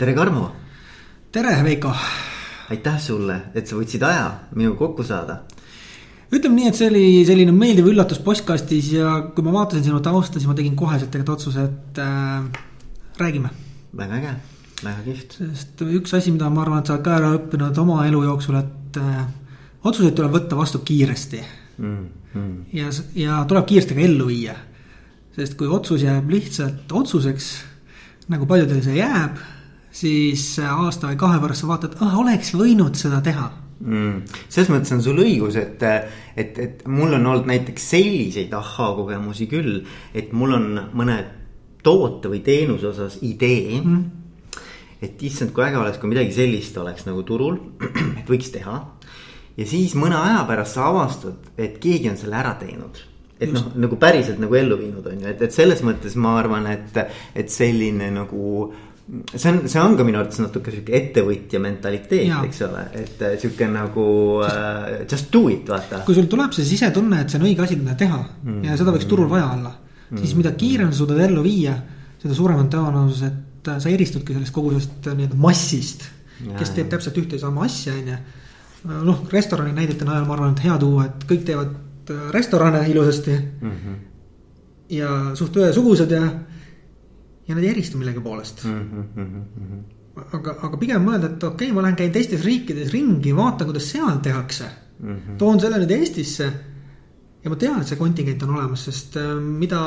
tere, Karmo. tere, Veiko. aitäh sulle, et sa võtsid aja minuga kokku saada. ütleme nii, et see oli selline meeldiv üllatus postkastis ja kui ma vaatasin sinu tausta, siis ma tegin koheselt tegelikult otsuse, et äh, räägime. väga äge, väga kihvt. sest üks asi, mida ma arvan, et sa oled ka ära õppinud oma elu jooksul, et äh, otsuseid tuleb võtta vastu kiiresti mm. -hmm. ja, ja tuleb kiiresti ka ellu viia. sest kui otsus jääb lihtsalt otsuseks, nagu paljudel see jääb siis aasta või kahe pärast sa vaatad, ah oleks võinud seda teha. Mm.. selles mõttes on sul õigus, et, et, et mul on olnud näiteks selliseid ahhaa-kogemusi küll, et mul on mõne toote või teenuse osas idee mm.. et issand, kui äge oleks, kui midagi sellist oleks nagu turul, et võiks teha. ja siis mõne aja pärast sa avastad, et keegi on selle ära teinud. Et noh, nagu päriselt nagu ellu viinud on ju, et, et selles mõttes ma arvan, et, et selline nagu see on, see on ka minu arvates natuke sihuke ettevõtja mentaliteet, eks ole, et äh, sihuke nagu uh, just do it, vaata. kui sul tuleb see sisetunne, et see on õige asi, mida teha mm. ja seda võiks turul vaja olla mm., siis mida kiiremini suudad ellu viia, seda suurem on tõenäosus, et äh, sa eristudki sellest kogu sellest nii-öelda massist, kes teeb täpselt ühte ja sama asja, on ju. noh, restorani näidete najal ma arvan, et hea tuua, et kõik teevad restorane ilusasti mm. -hmm. ja suht ühesugused ja ja nad ei eristu millegi poolest mm. -hmm. aga, aga pigem mõelda, et okei okay,, ma lähen käin teistes riikides ringi, vaatan, kuidas seal tehakse mm. -hmm. toon selle nüüd Eestisse. ja ma tean, et see kontingent on olemas, sest äh, mida,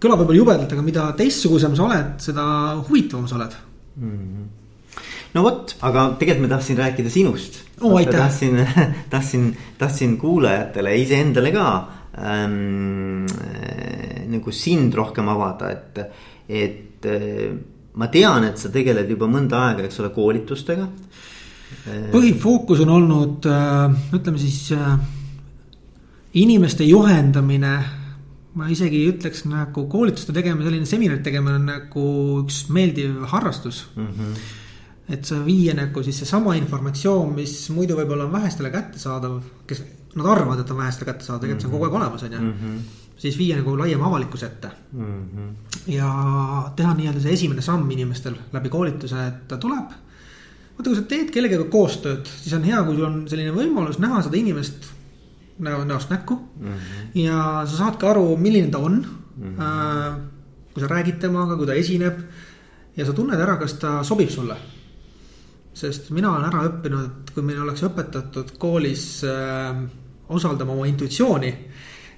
kõlab võib-olla jubedalt, aga mida teistsugusem sa oled, seda huvitavam sa oled mm. -hmm no vot, aga tegelikult ma tahtsin rääkida sinust oh,. tahtsin, tahtsin, tahtsin kuulajatele, iseendale ka ähm, nagu sind rohkem avada, et et eh, ma tean, et sa tegeled juba mõnda aega, eks ole, koolitustega. põhifookus on olnud, äh, ütleme siis inimeste juhendamine. ma isegi ütleks nagu koolituste tegemine, selline seminaride tegemine on nagu üks meeldiv harrastus mm. -hmm. et sa viia nagu siis seesama informatsioon, mis muidu võib-olla on vähestele kättesaadav, kes, nad arvavad, et on vähestele kättesaadav, tegelikult see on kogu aeg olemas, on ju mhm siis viia nagu laiema avalikkuse ette mm. -hmm. ja teha nii-öelda see esimene samm inimestel läbi koolituse, et ta tuleb. vaata, kui sa teed kellegagi koostööd, siis on hea, kui sul on selline võimalus näha seda inimest näo, näost näkku mm. -hmm. ja sa saad ka aru, milline ta on mm. -hmm. kui sa räägid temaga, kui ta esineb ja sa tunned ära, kas ta sobib sulle. sest mina olen ära õppinud, kui meil oleks õpetatud koolis äh, osaldama oma intuitsiooni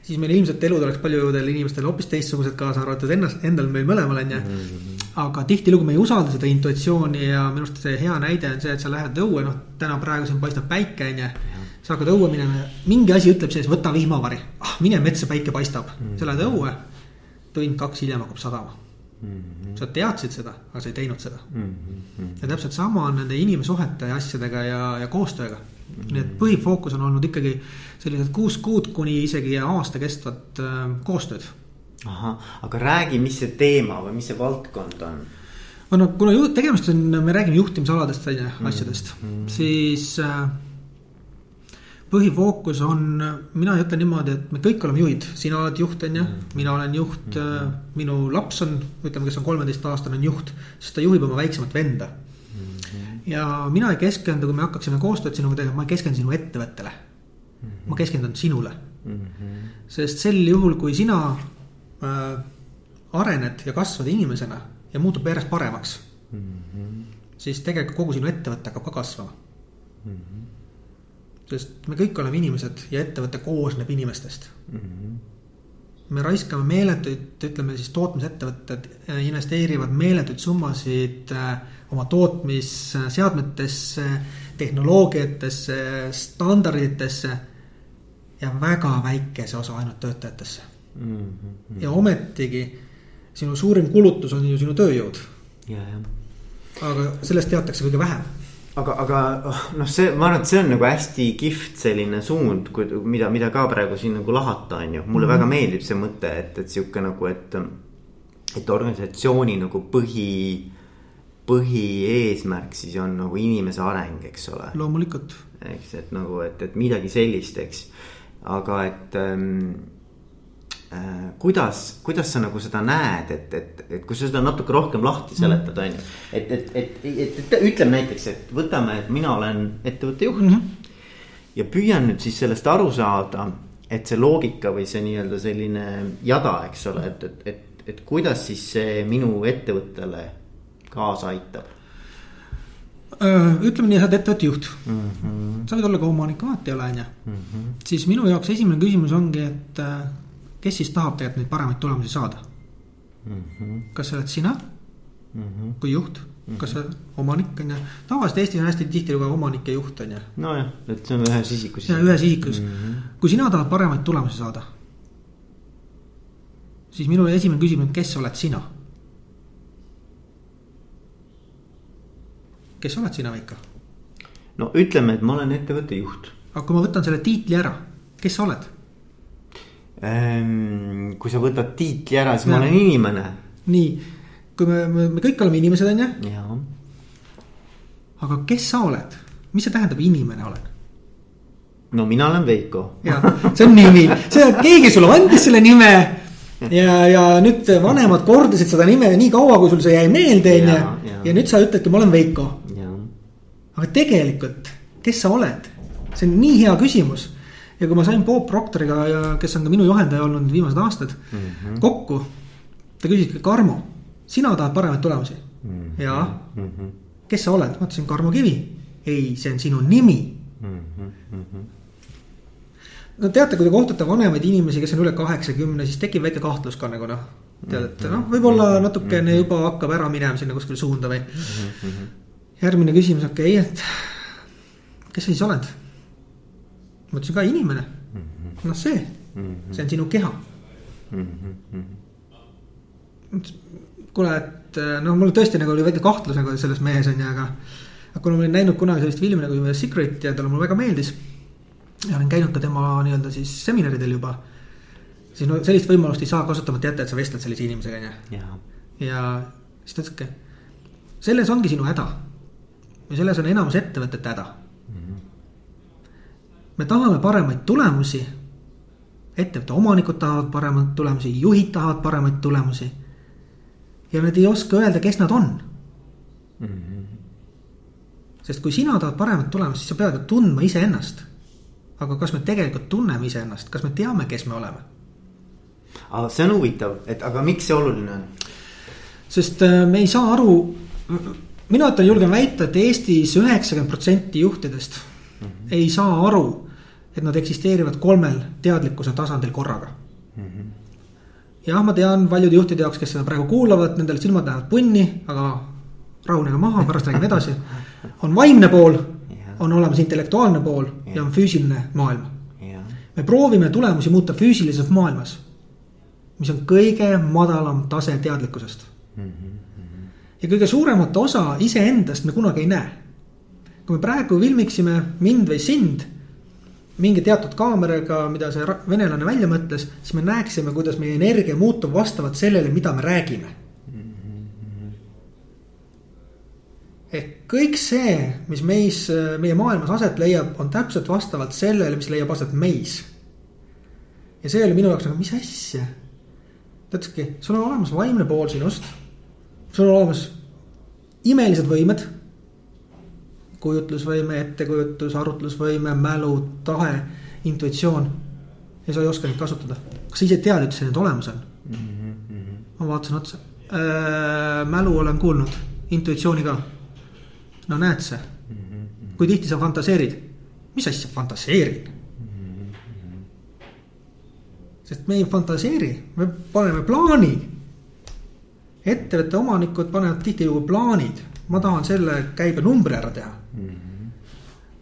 siis meil ilmselt elud oleks paljudel inimestel hoopis teistsugused, kaasa arvatud ennast, endal meil mõlemal on ju mm. -hmm. aga tihtilugu me ei usalda seda intuitsiooni ja minu arust see hea näide on see, et sa lähed õue, noh, täna praegu siin paistab päike, on ju. sa hakkad õue minema ja mingi asi ütleb sees, võta vihmavari, ah mine metsa, päike paistab mm, -hmm. sa lähed õue. tund-kaks hiljem hakkab sadama mm. -hmm. sa teadsid seda, aga sa ei teinud seda mm. -hmm. ja täpselt sama on nende inimsuhete ja asjadega ja, ja koostööga. Nii et põhifookus on olnud ikkagi sellised kuus kuud kuni isegi aasta kestvat äh, koostööd. ahah, aga räägi, mis see teema või mis see valdkond on? no kuna ju, tegemist on, me räägime juhtimisaladest on ju mm, asjadest mm., siis äh, põhifookus on, mina ütlen niimoodi, et me kõik oleme juhid, sina oled juht, on ju, mm. mina olen juht mm., minu laps on, ütleme, kes on kolmeteistaastane, on juht, sest ta juhib oma väiksemat venda mm. Ja mina ei keskendu, kui me hakkaksime koostööd sinuga tegema, ma keskendun sinu ettevõttele mm. -hmm. ma keskendun sinule mm. -hmm. sest sel juhul, kui sina äh, arened ja kasvad inimesena ja muutub järjest paremaks mm. -hmm. siis tegelikult kogu sinu ettevõte hakkab ka kasvama mm. -hmm. sest me kõik oleme inimesed ja ettevõte koosneb inimestest mm. -hmm me raiskame meeletuid, ütleme siis tootmisettevõtted äh, investeerivad meeletuid summasid äh, oma tootmisseadmetesse, tehnoloogiatesse, standarditesse ja väga väikese osa ainult töötajatesse mm. -hmm. ja ometigi sinu suurim kulutus on ju sinu tööjõud. aga sellest teatakse kõige vähem aga, aga noh, see, ma arvan, et see on nagu hästi kihvt selline suund, mida, mida ka praegu siin nagu lahata, on ju. mulle mm -hmm. väga meeldib see mõte, et, et sihuke nagu, et, et organisatsiooni nagu põhi, põhieesmärk siis on nagu inimese areng, eks ole. loomulikult. eks, et nagu, et, et midagi sellist, eks aga et ähm, äh, kuidas, kuidas sa nagu seda näed, et, et, et kui sa seda natuke rohkem lahti seletad, on ju. et, et, et, et, et ütleme näiteks, et võtame, et mina olen ettevõtte juht mm. -hmm. ja püüan nüüd siis sellest aru saada, et see loogika või see nii-öelda selline jada, eks ole, et, et, et, et kuidas siis see minu ettevõttele kaasa aitab ütleme nii, sa oled ettevõtte juht mm. -hmm. sa võid olla ka omanik, vahet ei ole, on ju. Mhm. siis minu jaoks esimene küsimus ongi, et äh, kes siis tahab tegelikult neid paremaid tulemusi saada mm? -hmm. kas sa oled sina mm -hmm. kui juht, kas sa omanik on ju, tavaliselt Eestis on hästi tihtilugu omanik ja juht on ju. nojah, et see on ühes isikus. ja ühes isikus mm, -hmm. kui sina tahad paremaid tulemusi saada. siis minu esimene küsimus on, kes oled sina kes oled sina, Veiko? no ütleme, et ma olen ettevõtte juht. aga kui ma võtan selle tiitli ära, kes sa oled? Kui sa võtad tiitli ära, siis ja. ma olen inimene. nii, kui me, me, me kõik oleme inimesed, on ju. aga kes sa oled, mis see tähendab, inimene olen? no mina olen Veiko. jah, see on nimi, see, keegi sulle andis selle nime ja, ja nüüd vanemad kordasid seda nime nii kaua, kui sul see jäi meelde, on ju. ja nüüd sa ütledki, ma olen Veiko. aga tegelikult, kes sa oled? see on nii hea küsimus. Ja kui ma sain Bob Proctoriga ja kes on ka minu juhendaja olnud viimased aastad mm -hmm. kokku. ta küsis, Karmo, sina tahad paremaid tulemusi mm? -hmm. ja mm, -hmm. kes sa oled? ma ütlesin Karmo Kivi. ei, see on sinu nimi mm. -hmm no teate, kui te kohtute vanemaid inimesi, kes on üle kaheksakümne, siis tekib väike kahtlus ka nagu noh. tead, et noh, võib-olla natukene juba hakkab ära minema sinna kuskile suunda või. järgmine küsimus, okei okay,, et kes sa siis oled? Ma ütlesin ka inimene. noh, see, see on sinu keha. kuule, et noh, mul tõesti nagu oli väike kahtlus nagu selles mehes on ju, aga. aga kuna ma olin näinud kunagi sellist filmi nagu Secret ja talle mulle väga meeldis ja olen käinud ka tema nii-öelda siis seminaridel juba. siis no sellist võimalust ei saa kasutamata jätta, et sa vestled sellise inimesega, on ju. ja siis ta ütleski, selles ongi sinu häda. ja selles on enamus ettevõtete häda mm. -hmm. Me tahame paremaid tulemusi. ettevõtte omanikud tahavad paremaid tulemusi, juhid tahavad paremaid tulemusi. ja nad ei oska öelda, kes nad on mm. -hmm. sest kui sina tahad paremat tulemust, siis sa pead tundma iseennast aga kas me tegelikult tunneme iseennast, kas me teame, kes me oleme? aga see on huvitav, et aga miks see oluline on? sest äh, me ei saa aru, mina ütlen, julgen väita, et Eestis üheksakümmend protsenti juhtidest mm -hmm. ei saa aru, et nad eksisteerivad kolmel teadlikkuse tasandil korraga mm. -hmm. jah, ma tean paljude juhtide jaoks, kes seda praegu kuulavad, nendel silmad lähevad punni, aga rahunege maha, pärast räägime edasi. on vaimne pool on olemas intellektuaalne pool ja, ja on füüsiline maailm. me proovime tulemusi muuta füüsilises maailmas, mis on kõige madalam tase teadlikkusest mm. -hmm. ja kõige suuremat osa iseendast me kunagi ei näe. kui me praegu filmiksime mind või sind mingi teatud kaameraga, mida see venelane välja mõtles, siis me näeksime, kuidas meie energia muutub vastavalt sellele, mida me räägime ehk kõik see, mis meis, meie maailmas aset leiab, on täpselt vastavalt sellele, mis leiab aset meis. ja see oli minu jaoks nagu, mis asja. ta ütleski, sul on olemas vaimne pool sinust. sul on olemas imelised võimed. Kujutlusvõime, ettekujutus, arutlusvõime, mälu, tahe, intuitsioon. ja sa ei oska neid kasutada. kas sa ise tead üldse, need olemas on mm? -hmm. ma vaatasin otsa äh,. mälu olen kuulnud, intuitsiooni ka no näed sa, kui tihti sa fantaseerid, mis asja fantaseerin? sest me ei fantaseeri, me paneme plaani. ettevõtte omanikud panevad tihtilugu plaanid, ma tahan selle käibenumbri ära teha mm. -hmm.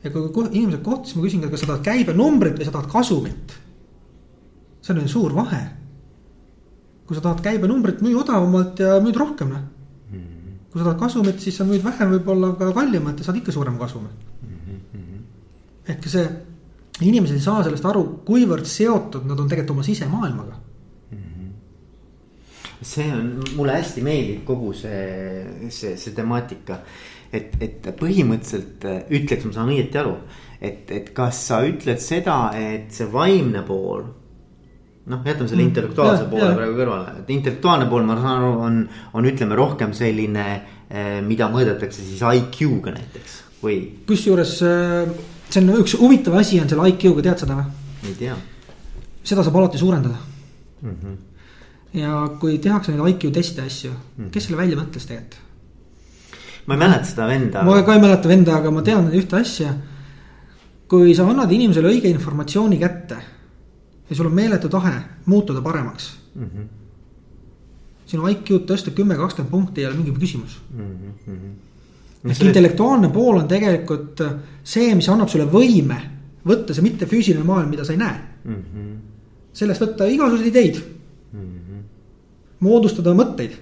ja kui, kui inimesed kohtusid, ma küsin, kas sa tahad käibenumbrit või sa tahad kasumit. see on ju suur vahe. kui sa tahad käibenumbrit, müü odavamalt ja müüd rohkem noh kui sa tahad kasumit, siis sa müüd vähem võib-olla ka kallimat ja saad ikka suurema kasumi mm. -hmm. ehk see, inimesed ei saa sellest aru, kuivõrd seotud nad on tegelikult oma sisemaailmaga mm. -hmm. see on, mulle hästi meeldib kogu see, see, see temaatika. Et, et põhimõtteliselt ütleks, ma saan õieti aru, et, et kas sa ütled seda, et see vaimne pool noh, jätame selle intellektuaalse Ja, poole ja. praegu kõrvale, et intellektuaalne pool, ma saan aru, on, on ütleme rohkem selline, mida mõõdetakse siis IQ-ga näiteks või kusjuures äh, see on üks huvitav asi on selle IQ-ga, tead seda või? ei tea seda saab alati suurendada mm. -hmm. ja kui tehakse neid IQ teste asju, kes selle välja mõtles tegelikult? Ma ei mäleta seda venda. ma ka ei mäleta venda, aga ma tean ühte asja. kui sa annad inimesele õige informatsiooni kätte ja sul on meeletu tahe muutuda paremaks mm. -hmm. sinu IQ-d tõsta kümme, kakskümmend punkti ei ole mingi küsimus mm. -hmm. et intellektuaalne pool on tegelikult see, mis annab sulle võime võtta see mitte füüsiline maailm, mida sa ei näe mm. -hmm. sellest võtta igasuguseid ideid mm. -hmm. moodustada mõtteid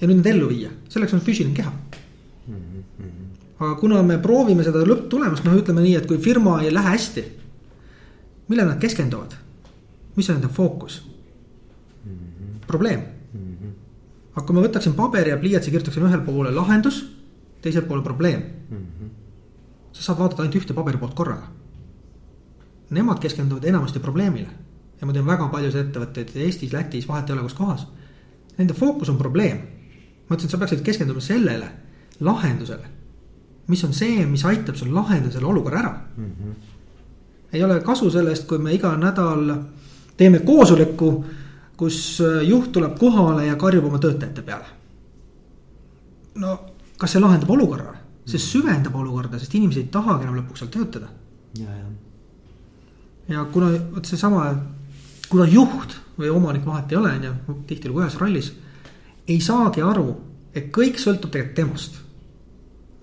ja nüüd need ellu viia, selleks on füüsiline keha. Aga kuna me proovime seda lõpptulemust, noh, ütleme nii, et kui firma ei lähe hästi. millele nad keskenduvad, mis on nende fookus probleem aga kui ma võtaksin paberi ja pliiatsi, kirjutaksin ühel poole lahendus, teisel poole probleem mm. -hmm. sa saad vaadata ainult ühte paberipoolt korraga nemad keskenduvad enamasti probleemile. ja ma tean väga paljusid ettevõtteid Eestis, Lätis, vahet ei ole, kus kohas. Nende fookus on probleem. ma ütlesin, et sa peaksid keskenduma sellele lahendusele. mis on see, mis aitab sul lahendada selle olukorra ära mm. -hmm. ei ole kasu sellest, kui me iga nädal teeme koosoleku, kus juht tuleb kohale ja karjub oma töötajate peale. no kas see lahendab olukorra? see süvendab olukorda, sest inimesed ei tahagi enam lõpuks seal töötada. ja, ja ja kuna vot seesama, kuna juht või omanik vahet ei ole, on ju, tihtilugu ühes rollis. ei saagi aru, et kõik sõltub tegelikult temast.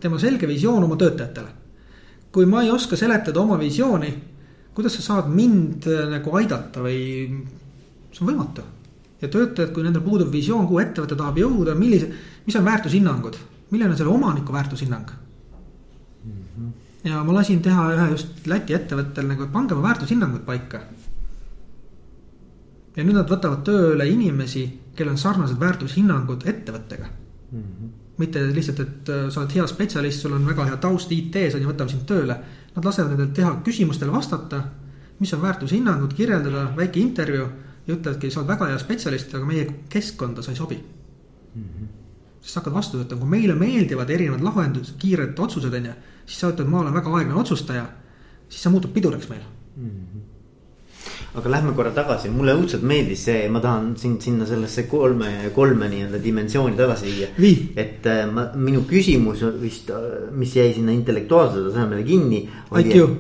Tema selge visioon oma töötajatele. kui ma ei oska seletada oma visiooni, kuidas sa saad mind äh, nagu aidata või, see on võimatu. ja töötajad, kui nendel puudub visioon, kuhu ettevõte tahab jõuda, millise, mis on väärtushinnangud, milline on selle omaniku väärtushinnang mm. -hmm ja ma lasin teha ühe just Läti ettevõttel nagu, et pange oma väärtushinnangud paika. ja nüüd nad võtavad tööle inimesi, kellel on sarnased väärtushinnangud ettevõttega mm. -hmm. Mitte lihtsalt, et äh, sa oled hea spetsialist, sul on väga hea taust IT-s on ju, võtame sind tööle. Nad lasevad nendel teha küsimustele vastata, mis on väärtushinnangud, kirjeldada väike intervjuu ja ütlevadki, sa oled väga hea spetsialist, aga meie keskkonda sa ei sobi mm. -hmm. siis sa hakkad vastu võtma, kui meile meeldivad erinevad lahendused, kiired otsused on ju siis sa ütled, ma olen väga aeglane otsustaja, siis see muutub piduriks meil mm. -hmm aga lähme korra tagasi, mulle õudselt meeldis see, ma tahan sind sinna sellesse kolme, kolme nii-öelda dimensiooni tagasi viia. et äh, ma, minu küsimus vist, mis jäi sinna intellektuaalsele tasemele kinni. IQ.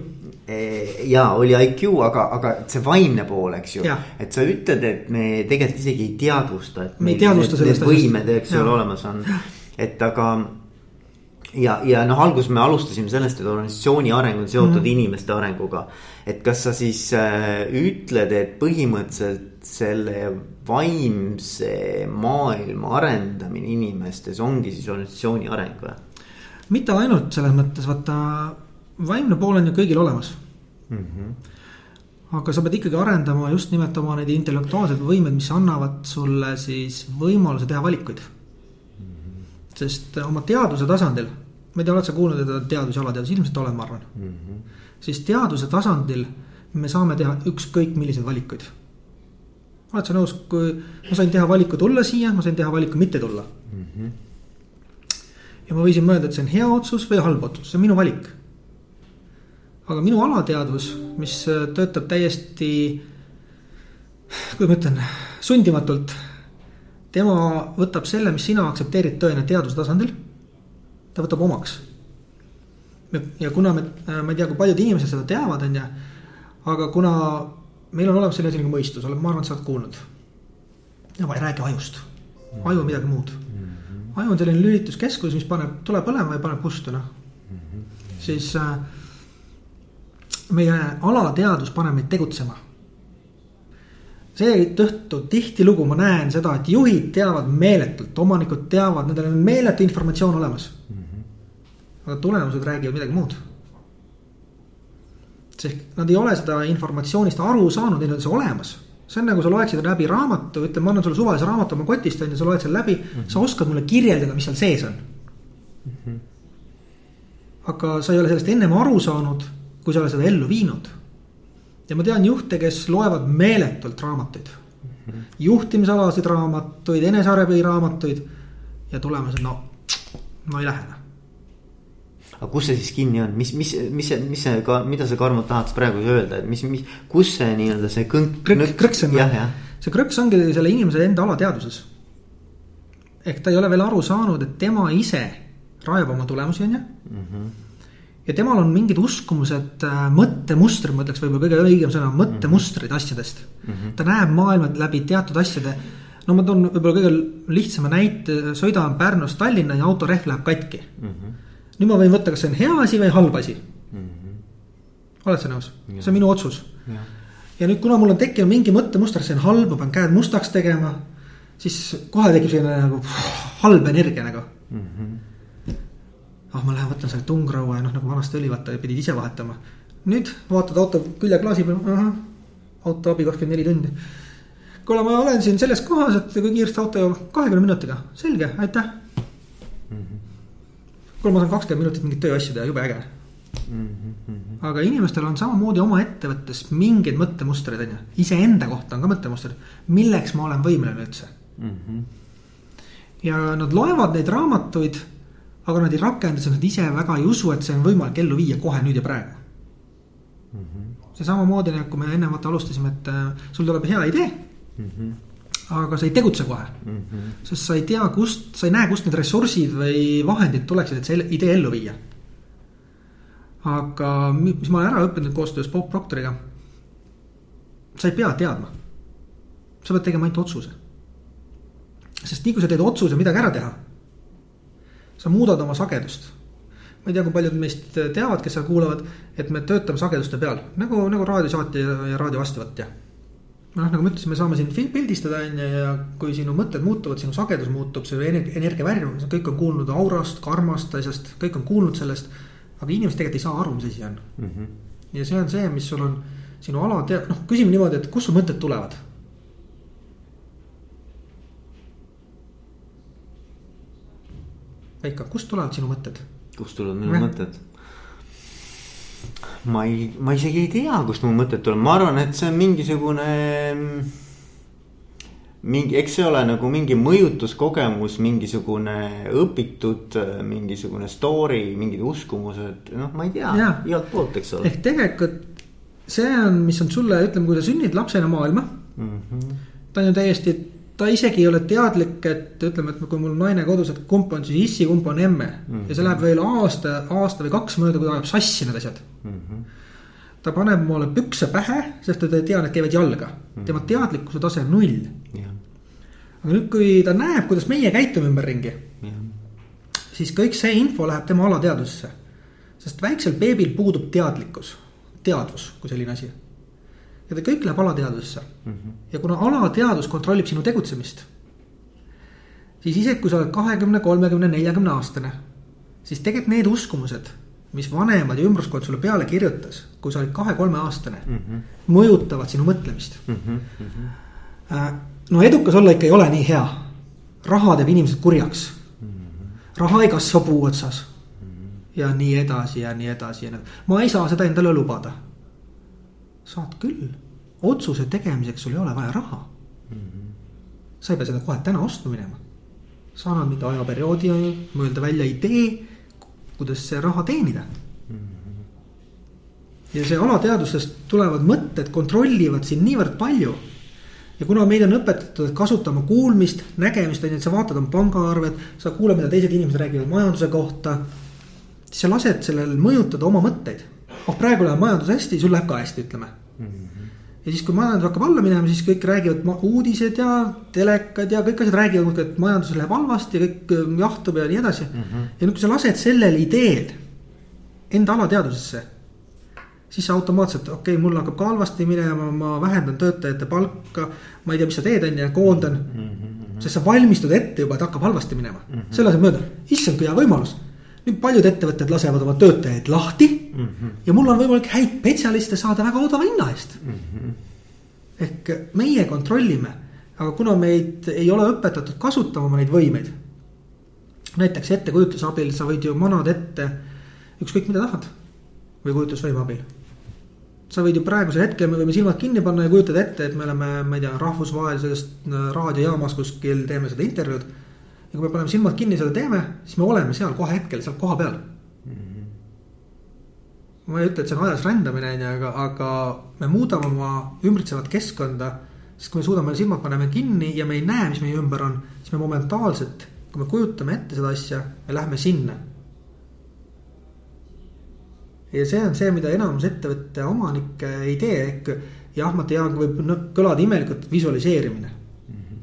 ja oli IQ, aga, aga see vaimne pool, eks ju. et sa ütled, et me tegelikult isegi ei teadvusta, et. me ei teadvusta sellest võimed, eks ju, olemas on, et aga ja, ja noh, alguses me alustasime sellest, et organisatsiooni areng on seotud mm -hmm. inimeste arenguga. Et kas sa siis äh, ütled, et põhimõtteliselt selle vaimse maailma arendamine inimestes ongi siis organisatsiooni areng või? mitte ainult selles mõttes, vaata vaimne pool on ju kõigil olemas mm. -hmm aga sa pead ikkagi arendama just nimelt oma neid intellektuaalseid võimeid, mis annavad sulle siis võimaluse teha valikuid mm. -hmm. sest oma teaduse tasandil ma ei tea, oled sa kuulnud, et teadus ja alateadus, ilmselt olen, ma arvan mm. -hmm. Siis teaduse tasandil me saame teha ükskõik milliseid valikuid. oled sa nõus, kui ma sain teha valiku tulla siia, ma sain teha valiku mitte tulla mm. -hmm. ja ma võisin mõelda, et see on hea otsus või halb otsus, see on minu valik. aga minu alateadvus, mis töötab täiesti, kuidas ma ütlen, sundimatult. tema võtab selle, mis sina aktsepteerid tõena teaduse tasandil ta võtab omaks. Ja kuna me, ma ei tea, kui paljud inimesed seda teavad, on ju. aga kuna meil on olemas selline asi nagu mõistus, ma arvan, et sa oled kuulnud. ja ma ei räägi ajust, aju on midagi muud. aju on selline lülituskeskus, mis paneb tule põlema ja paneb pustu, noh. siis äh, meie alateadvus paneb meid tegutsema seetõttu tihtilugu ma näen seda, et juhid teavad meeletult, omanikud teavad, nendel on meeletu informatsioon olemas mm. Aga tulemused räägivad midagi muud. sest nad ei ole seda informatsioonist aru saanud, neil on see olemas. see on nagu sa loeksid läbi raamatu, ütleme, ma annan sulle suvalise raamatu oma kotist on ju, sa loed selle läbi mm, -hmm. sa oskad mulle kirjeldada, mis seal sees on mm. -hmm. aga sa ei ole sellest ennem aru saanud, kui sa ei ole seda ellu viinud ja ma tean juhte, kes loevad meeletult raamatuid mm. -hmm. juhtimisalaseid raamatuid, enesearenemise raamatuid ja tulemused, no, no ei lähe aga kus see siis kinni on, mis, mis, mis see, mis see ka, mida sa Karmo tahad praegu öelda, et mis, mis, kus see nii-öelda see kõnk. krõks on, see krõks ongi selle inimese enda alateadvuses. ehk ta ei ole veel aru saanud, et tema ise rajab oma tulemusi, on ju mm. -hmm ja temal on mingid uskumused, äh, mõttemustrid, ma ütleks võib-olla kõige õigem sõna, mõttemustrid asjadest mm. -hmm. ta näeb maailma läbi teatud asjade. no ma toon võib-olla kõige lihtsama näite, sõidan Pärnust Tallinna ja autorehv läheb katki mm. -hmm. Nüüd ma võin võtta, kas see on hea asi või halb asi mm. -hmm. oled sa nõus, see on minu otsus. ja nüüd, kuna mul on tekkinud mingi mõttemuster, see on halb, ma pean käed mustaks tegema. siis kohe tekib selline nagu halb energia nagu mm. -hmm ah, ma lähen võtan selle tungraua ja noh, nagu vanasti oli, vaata pidid ise vahetama. nüüd vaatad auto küljeklaasi peal, ahah, auto abi kakskümmend neli tundi. kuule, ma olen siin selles kohas, et kui kiiresti auto jõuab, kahekümne minutiga, selge, aitäh mm. -hmm. Kuule, ma saan kakskümmend minutit mingit tööasju teha, jube äge mm. -hmm. aga inimestel on samamoodi oma ettevõttes mingeid mõttemustreid, on ju, iseenda kohta on ka mõttemustrid, milleks ma olen võimeline üldse mm. -hmm. ja nad loevad neid raamatuid aga nad ei rakenda, sest nad ise väga ei usu, et see on võimalik ellu viia kohe nüüd ja praegu mm. -hmm. see samamoodi nagu me enne vaata alustasime, et äh, sul tuleb hea idee mm. -hmm. Aga sa ei tegutse kohe mm, -hmm. sest sa ei tea, kust, sa ei näe, kust need ressursid või vahendid tuleksid, et see idee ellu viia. aga mis ma olen ära õppinud koostöös Bob Proctoriga. sa ei pea teadma. sa pead tegema ainult otsuse. sest nii kui sa teed otsuse midagi ära teha sa muudad oma sagedust. ma ei tea, kui paljud meist teavad, kes seal kuulavad, et me töötame sageduste peal nagu, nagu raadiosaatja ja, ja raadio vastuvõtja. Noh, nagu ma ütlesin, me saame siin pildistada on ju ja kui sinu mõtted muutuvad, sinu sagedus muutub, see energia värv, kõik on kuulnud aurast, karmast asjast, kõik on kuulnud sellest. aga inimesed tegelikult ei saa aru, mis asi on mm. -hmm. ja see on see, mis sul on sinu alatea-, noh, küsime niimoodi, et kust su mõtted tulevad Veiko, kust tulevad sinu mõtted? kust tulevad minu mõtted? Ma ei, ma isegi ei tea, kust mu mõtted tulevad, ma arvan, et see on mingisugune. mingi, eks see ole nagu mingi mõjutuskogemus, mingisugune õpitud mingisugune story, mingid uskumused, noh, ma ei tea, igalt poolt, eks ole. ehk tegelikult see on, mis on sulle, ütleme, kui sa sünnid lapsena maailma mm. -hmm. ta on ju täiesti ta isegi ei ole teadlik, et ütleme, et kui mul naine kodus, et kumb on siis issi, kumb on emme mm. -hmm. ja see läheb veel aasta, aasta või kaks mööda, kui ta ajab sassi need asjad mm. -hmm. ta paneb mulle pükse pähe, sest ta ei tea, need käivad jalga mm. -hmm. tema teadlikkuse tase on null yeah.. aga nüüd, kui ta näeb, kuidas meie käitume ümberringi yeah., siis kõik see info läheb tema alateadvusesse. sest väiksel beebil puudub teadlikkus, teadvus kui selline asi ja ta kõik läheb alateadvusesse mm. -hmm. ja kuna alateadvus kontrollib sinu tegutsemist. siis isegi kui sa oled kahekümne, kolmekümne, neljakümne aastane, siis tegelikult need uskumused, mis vanemad ja ümbruskond sulle peale kirjutas, kui sa olid kahe-kolme aastane mm, -hmm. mõjutavad sinu mõtlemist mm. -hmm. no edukas olla ikka ei ole nii hea. raha teeb inimesed kurjaks mm. -hmm. raha ei kasva puu otsas mm. -hmm. ja nii edasi ja nii edasi ja nii, ma ei saa seda endale lubada saad küll, otsuse tegemiseks sul ei ole vaja raha mm. -hmm. sa ei pea seda kohe täna ostma minema. sa annad mingi ajaperioodi, mõelda välja idee, kuidas see raha teenida mm. -hmm. ja see alateadvusest tulevad mõtted kontrollivad sind niivõrd palju ja kuna meid on õpetatud kasutama kuulmist, nägemist, on ju, et sa vaatad oma pangaarvet, sa kuuled, mida teised inimesed räägivad majanduse kohta. siis sa lased sellel mõjutada oma mõtteid. Oh, praegu läheb majandus hästi, sul läheb ka hästi, ütleme mm. -hmm. ja siis, kui majandus hakkab alla minema, siis kõik räägivad uudised ja telekad ja kõik asjad räägivad, et majandus läheb halvasti ja kõik ähm, jahtub ja nii edasi mm. -hmm. ja nüüd, kui sa lased sellel ideel enda alateadvusesse siis sa automaatselt, okei okay,, mul hakkab ka halvasti minema, ma vähendan töötajate palka. ma ei tea, mis sa teed, on ju, koondan mm. -hmm. sest sa valmistud ette juba, et hakkab halvasti minema mm -hmm., selle asemel mööda, issand, kui hea võimalus nüüd paljud ettevõtted lasevad oma töötajaid lahti mm. -hmm. ja mul on võimalik häid spetsialiste saada väga odava hinna eest mm. -hmm. ehk meie kontrollime, aga kuna meid ei ole õpetatud kasutama neid võimeid. näiteks ettekujutluse abil sa võid ju manada ette ükskõik mida tahad või kujutlusvõime abil. sa võid ju praegusel hetkel, me võime silmad kinni panna ja kujutada ette, et me oleme, ma ei tea, rahvusvahelises raadiojaamas kuskil teeme seda intervjuud. ja kui me paneme silmad kinni, seda teeme, siis me oleme seal kohe hetkel, seal kohapeal mm. -hmm. Ma ei ütle, et see on ajas rändamine, on ju, aga, aga me muudame oma ümbritsevat keskkonda. sest kui me suudame silmad paneme kinni ja me ei näe, mis meie ümber on, siis me momentaalselt, kui me kujutame ette seda asja, me lähme sinna ja see on see, mida enamus ettevõtte omanikke ei tee, ehk jah, ma tean, võib kõlada imelikult visualiseerimine mm. -hmm.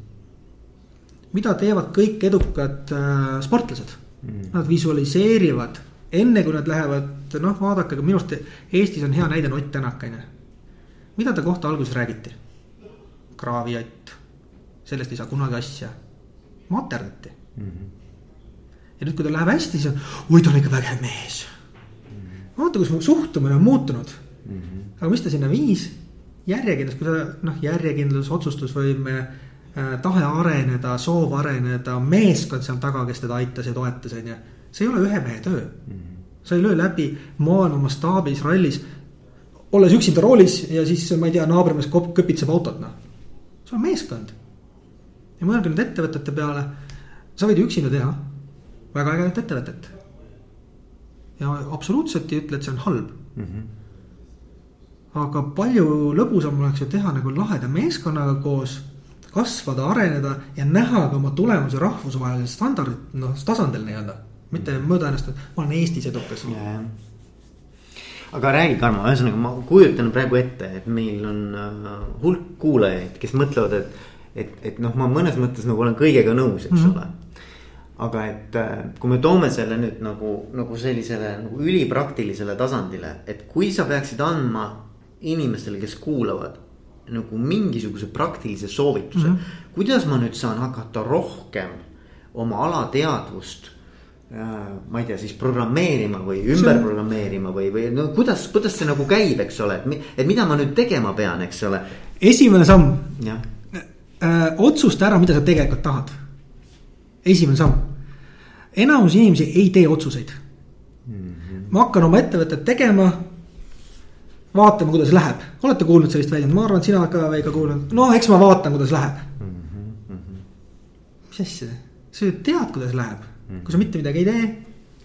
mida teevad kõik edukad äh, sportlased mm? -hmm. Nad visualiseerivad enne kui nad lähevad, noh, vaadake, minu arust Eestis on hea näide Ott Tänak, on ju. mida ta kohta alguses räägiti? kraaviott, sellest ei saa kunagi asja, materdati mm. -hmm. ja nüüd, kui tal läheb hästi, siis on, oi, ta on ikka vägev mees vaata, kus mu suhtumine on muutunud mm. -hmm. aga mis ta sinna viis? järjekindlus, kui sa noh, järjekindlus, otsustusvõime äh,, tahe areneda, soov areneda, meeskond seal taga, kes teda aitas ja toetas, on ju. See ei ole ühe mehe töö mm. -hmm. sa ei löö läbi maailma mastaabis rallis, olles üksinda roolis ja siis ma ei tea, naabrimees köpitseb autot, noh. see on meeskond. ja mõelge nüüd ettevõtete peale, sa võid ju üksinda teha väga ägedat ettevõtet ja absoluutselt ei ütle, et see on halb mm. -hmm. aga palju lõbusam oleks ju teha nagu laheda meeskonnaga koos, kasvada, areneda ja näha ka oma tulemusi rahvusvahelisel standardit, noh tasandil nii-öelda. Mitte mõõda ennast, et ma olen Eestis edukas yeah aga räägi, Karmo, ühesõnaga ma kujutan praegu ette, et meil on äh, hulk kuulajaid, kes mõtlevad, et, et, et noh, ma mõnes mõttes nagu olen kõigega nõus, eks mm -hmm. ole aga et äh, kui me toome selle nüüd nagu, nagu sellisele nagu ülipraktilisele tasandile, et kui sa peaksid andma inimestele, kes kuulavad nagu mingisuguse praktilise soovituse mm. -hmm. kuidas ma nüüd saan hakata rohkem oma alateadvust. Ma ei tea, siis programmeerima või ümber programmeerima või, või no kuidas, kuidas see nagu käib, eks ole, et, mida ma nüüd tegema pean, eks ole. esimene samm. Äh, otsusta ära, mida sa tegelikult tahad esimene samm. enamus inimesi ei tee otsuseid mm. -hmm. ma hakkan oma ettevõtet tegema. vaatame, kuidas läheb, olete kuulnud sellist väljendit, ma arvan, et sina ka Veiko kuulnud, no eks ma vaatan, kuidas läheb mm. -hmm. mis asja, sa ju tead, kuidas läheb -hmm. kui sa mitte midagi ei tee,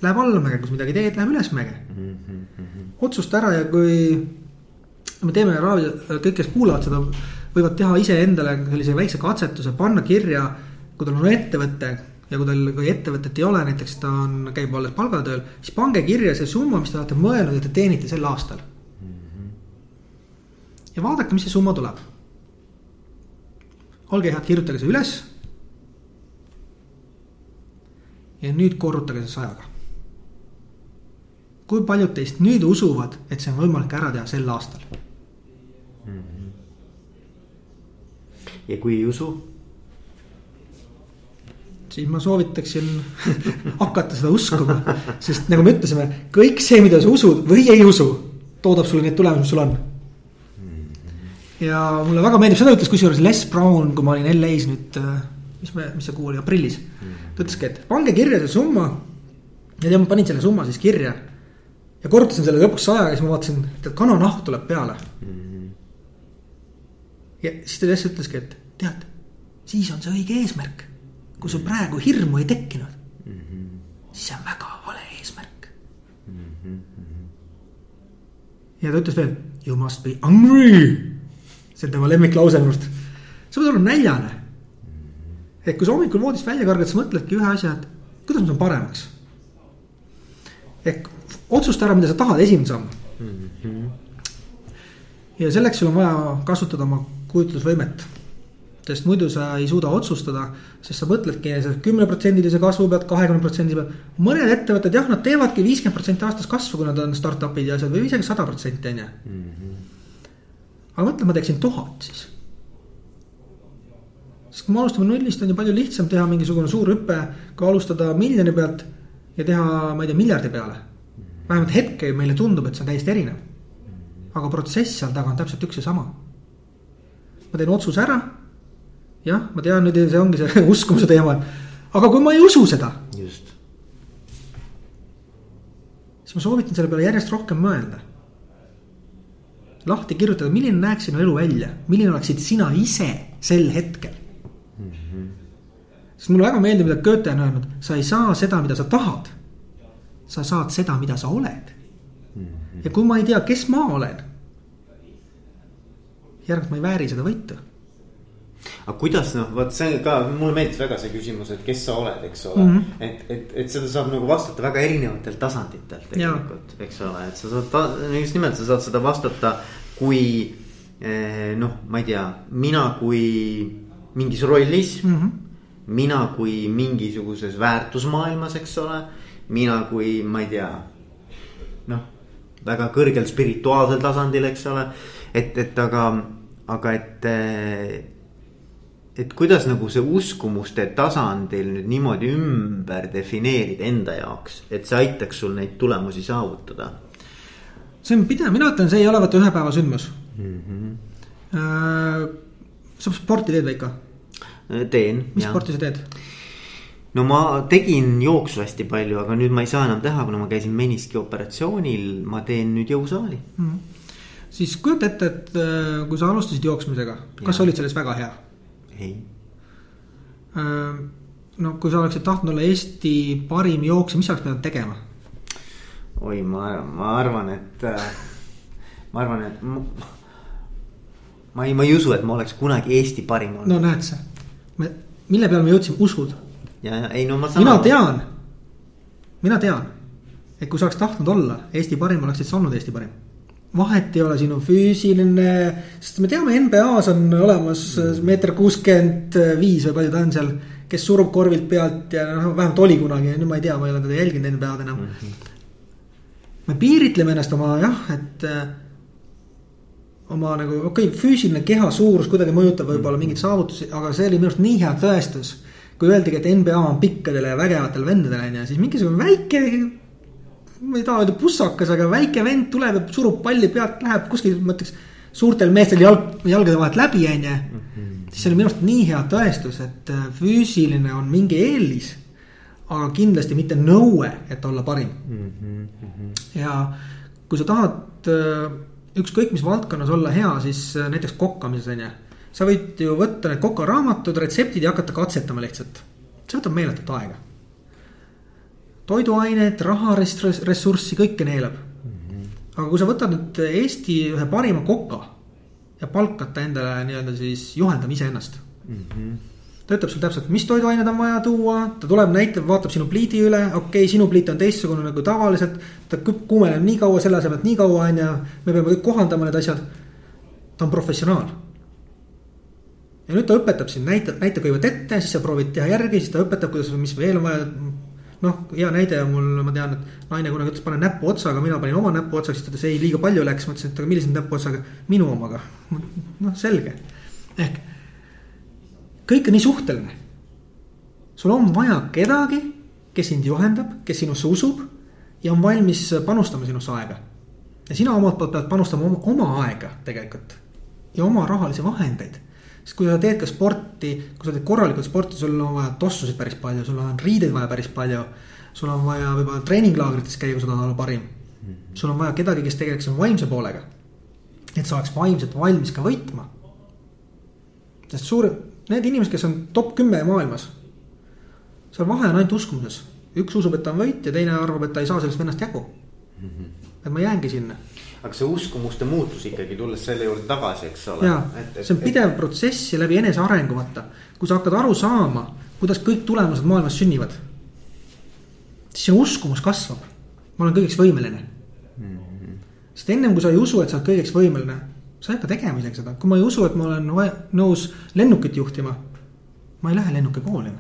läheb allamäge, kui sa midagi teed, läheb ülesmäge mm. -hmm. otsusta ära ja kui me teeme raadio, kõik, kes kuulavad seda, võivad teha iseendale sellise väikse katsetuse, panna kirja kui tal on ettevõte ja kui tal, kui ettevõtet ei ole, näiteks ta on, käib alles palgatööl, siis pange kirja see summa, mis te olete mõelnud, et te teenite sel aastal mm. -hmm. ja vaadake, mis see summa tuleb. olge head, kirjutage see üles. Ja nüüd korrutage see sajaga. kui paljud teist nüüd usuvad, et see on võimalik ära teha sel aastal mm? -hmm. ja kui ei usu siis ma soovitaksin hakata seda uskuma. sest nagu me ütlesime, kõik see, mida sa usud või ei usu, toodab sulle neid tulemusi, mis sul on. ja mulle väga meeldib, seda ütles kusjuures Les Brown, kui ma olin LA-s nüüd, äh, mis me, mis see kuu oli, aprillis. ta ütleski, et pange kirja see summa. ja tead, ma panin selle summa siis kirja. ja korrutasin selle lõpuks sajaga, siis ma vaatasin, et kananahk tuleb peale. ja siis ta lihtsalt ütleski, et tead, siis on see õige eesmärk kui sul praegu hirmu ei tekkinud mm, -hmm. siis see on väga vale eesmärk mm. -hmm. ja ta ütles veel, you must be hungry. see on tema lemmiklause minu arust. sa pead olema näljane. Et kui sa hommikul voodist välja kargad, sa mõtledki ühe asja, et kuidas ma saan paremaks. ehk otsusta ära, mida sa tahad, esimene samm mm. -hmm. ja selleks sul on vaja kasutada oma kujutlusvõimet sest muidu sa ei suuda otsustada, sest sa mõtledki kümneprotsendilise kasvu pealt, kahekümne protsendi pealt. mõned ettevõtted jah, nad teevadki viiskümmend protsenti aastas kasvu, kui nad on startup'id ja asjad või isegi sada protsenti on ju. Mhm. aga mõtle, ma teeksin tuhat siis. Sest kui me alustame nullist, on ju palju lihtsam teha mingisugune suur hüpe, kui alustada miljoni pealt ja teha, ma ei tea, miljardi peale. vähemalt hetkel meile tundub, et see on täiesti erinev. aga protsess seal taga on täpselt üks ja sama. ma teen otsuse ära jah, ma tean nüüd see ongi see uskumuse teema, aga kui ma ei usu seda. just. siis ma soovitan selle peale järjest rohkem mõelda. lahti kirjutada, milline näeks sinu elu välja, milline oleksid sina ise sel hetkel mm. -hmm. sest mulle väga meeldib, mida Goethe on öelnud, sa ei saa seda, mida sa tahad. sa saad seda, mida sa oled mm. -hmm. ja kui ma ei tea, kes ma olen. järelikult ma ei vääri seda võitu aga kuidas noh, vot see ka, mulle meeldis väga see küsimus, et kes sa oled, eks ole mm. -hmm. et, et, et seda saab nagu vastata väga erinevatel tasanditel tegelikult, eks ole, et sa saad, just nimelt sa saad seda vastata, kui eh, noh, ma ei tea, mina kui mingis rollis mm. -hmm. mina kui mingisuguses väärtusmaailmas, eks ole, mina kui ma ei tea, noh, väga kõrgel spirituaalsel tasandil, eks ole, et, et aga, aga et eh, et kuidas nagu see uskumuste tasandil nüüd niimoodi ümber defineerida enda jaoks, et see aitaks sul neid tulemusi saavutada? see on pidev, mina ütlen, see ei ole vaata ühe päeva sündmus mm. -hmm. Äh, sa sporti teed või ikka? Teen. mis jah. sporti sa teed? no ma tegin jooksu hästi palju, aga nüüd ma ei saa enam teha, kuna ma käisin meniski operatsioonil, ma teen nüüd jõusaali mm. -hmm. siis kujuta ette, et äh, kui sa alustasid jooksmisega, kas sa olid selles väga hea? ei. Äh, no kui sa oleksid tahtnud olla Eesti parim jooksja, mis sa oleks pidanud tegema? oi, ma, ma arvan, et, äh, ma arvan, et ma, ma ei, ma ei usu, et ma oleks kunagi Eesti parim olnud. no näed sa, me, mille peale me jõudsime, usud? ja, ja ei no ma saan. mina tean, mina tean, et kui sa oleks tahtnud olla Eesti parim, oleksid sa olnud Eesti parim vahet ei ole sinu füüsiline, sest me teame, NBA-s on olemas meeter kuuskümmend viis või palju ta on seal. kes surub korvilt pealt ja noh, vähemalt oli kunagi, nüüd ma ei tea, ma ei ole teda jälginud NBA-d enam mm. -hmm. me piiritleme ennast oma jah, et äh, oma nagu okei okay,, füüsiline keha suurus kuidagi mõjutab võib-olla mingeid saavutusi, aga see oli minu arust nii hea tõestus. kui öeldigi, et NBA on pikkadele ja vägevatele vendadele on ju, siis mingisugune väike ma ei taha öelda pussakas, aga väike vend tuleb ja surub palli pealt, läheb kuskil, ma ütleks. suurtel meestel jalg, jalgade vahelt läbi, on ju. siis see oli minu arust nii hea tõestus, et äh, füüsiline on mingi eelis. aga kindlasti mitte nõue, et olla parim mm. -hmm. ja kui sa tahad äh, ükskõik mis valdkonnas olla hea, siis äh, näiteks kokkamises on ju. sa võid ju võtta need kokaraamatud, retseptid ja hakata katsetama lihtsalt. see võtab meeletut aega toiduainet, raharessurssi, kõike neelab mm. -hmm. aga kui sa võtad nüüd Eesti ühe parima koka ja palkad ta endale nii-öelda siis juhendama iseennast mm. -hmm. Ta ütleb sulle täpselt, mis toiduained on vaja tuua, ta tuleb, näitab, vaatab sinu pliidi üle, okei okay,, sinu pliit on teistsugune nagu tavaliselt. ta kuumeneb nii kaua, selle asemel, et nii kaua on ju, me peame kõik kohandama need asjad. ta on professionaal. Ja nüüd ta õpetab sind, näitab, näitab kõigepealt ette, siis sa proovid teha järgi, siis ta õpetab, kuidas, mis veel on vaja. Noh, hea näide on mul, ma tean, et naine kunagi ütles, pane näppu otsaga, mina panin oma näppu otsaks, siis ta ütles ei, liiga palju läks, ma ütlesin, et aga millise näpu otsaga, minu omaga. noh, selge, ehk kõik on nii suhteline. sul on vaja kedagi, kes sind juhendab, kes sinusse usub ja on valmis panustama sinusse aega. ja sina omalt poolt pead panustama oma, oma aega tegelikult ja oma rahalisi vahendeid sest kui sa teed ka sporti, kui sa teed korralikult sporti, sul on vaja tossusid päris palju, sul on riideid vaja päris palju. sul on vaja võib-olla treeninglaagrites käia, kui sa tahad olla parim. sul on vaja kedagi, kes tegeleks vaimse poolega. et sa oleks vaimselt valmis ka võitma. sest suur, need inimesed, kes on top kümme maailmas. seal vahe on ainult uskumuses, üks usub, et ta on võitja, teine arvab, et ta ei saa sellest vennast jagu. et ma jäängi sinna aga see uskumuste muutus ikkagi, tulles selle juurde tagasi, eks ole. ja, see on pidev et... protsess ja läbi enesearengu, vaata. kui sa hakkad aru saama, kuidas kõik tulemused maailmas sünnivad. siis sinu uskumus kasvab. ma olen kõigeks võimeline mm. -hmm. sest ennem kui sa ei usu, et sa oled kõigeks võimeline, sa ei hakka tegema isegi seda, kui ma ei usu, et ma olen nõus lennukit juhtima. ma ei lähe lennukikooli.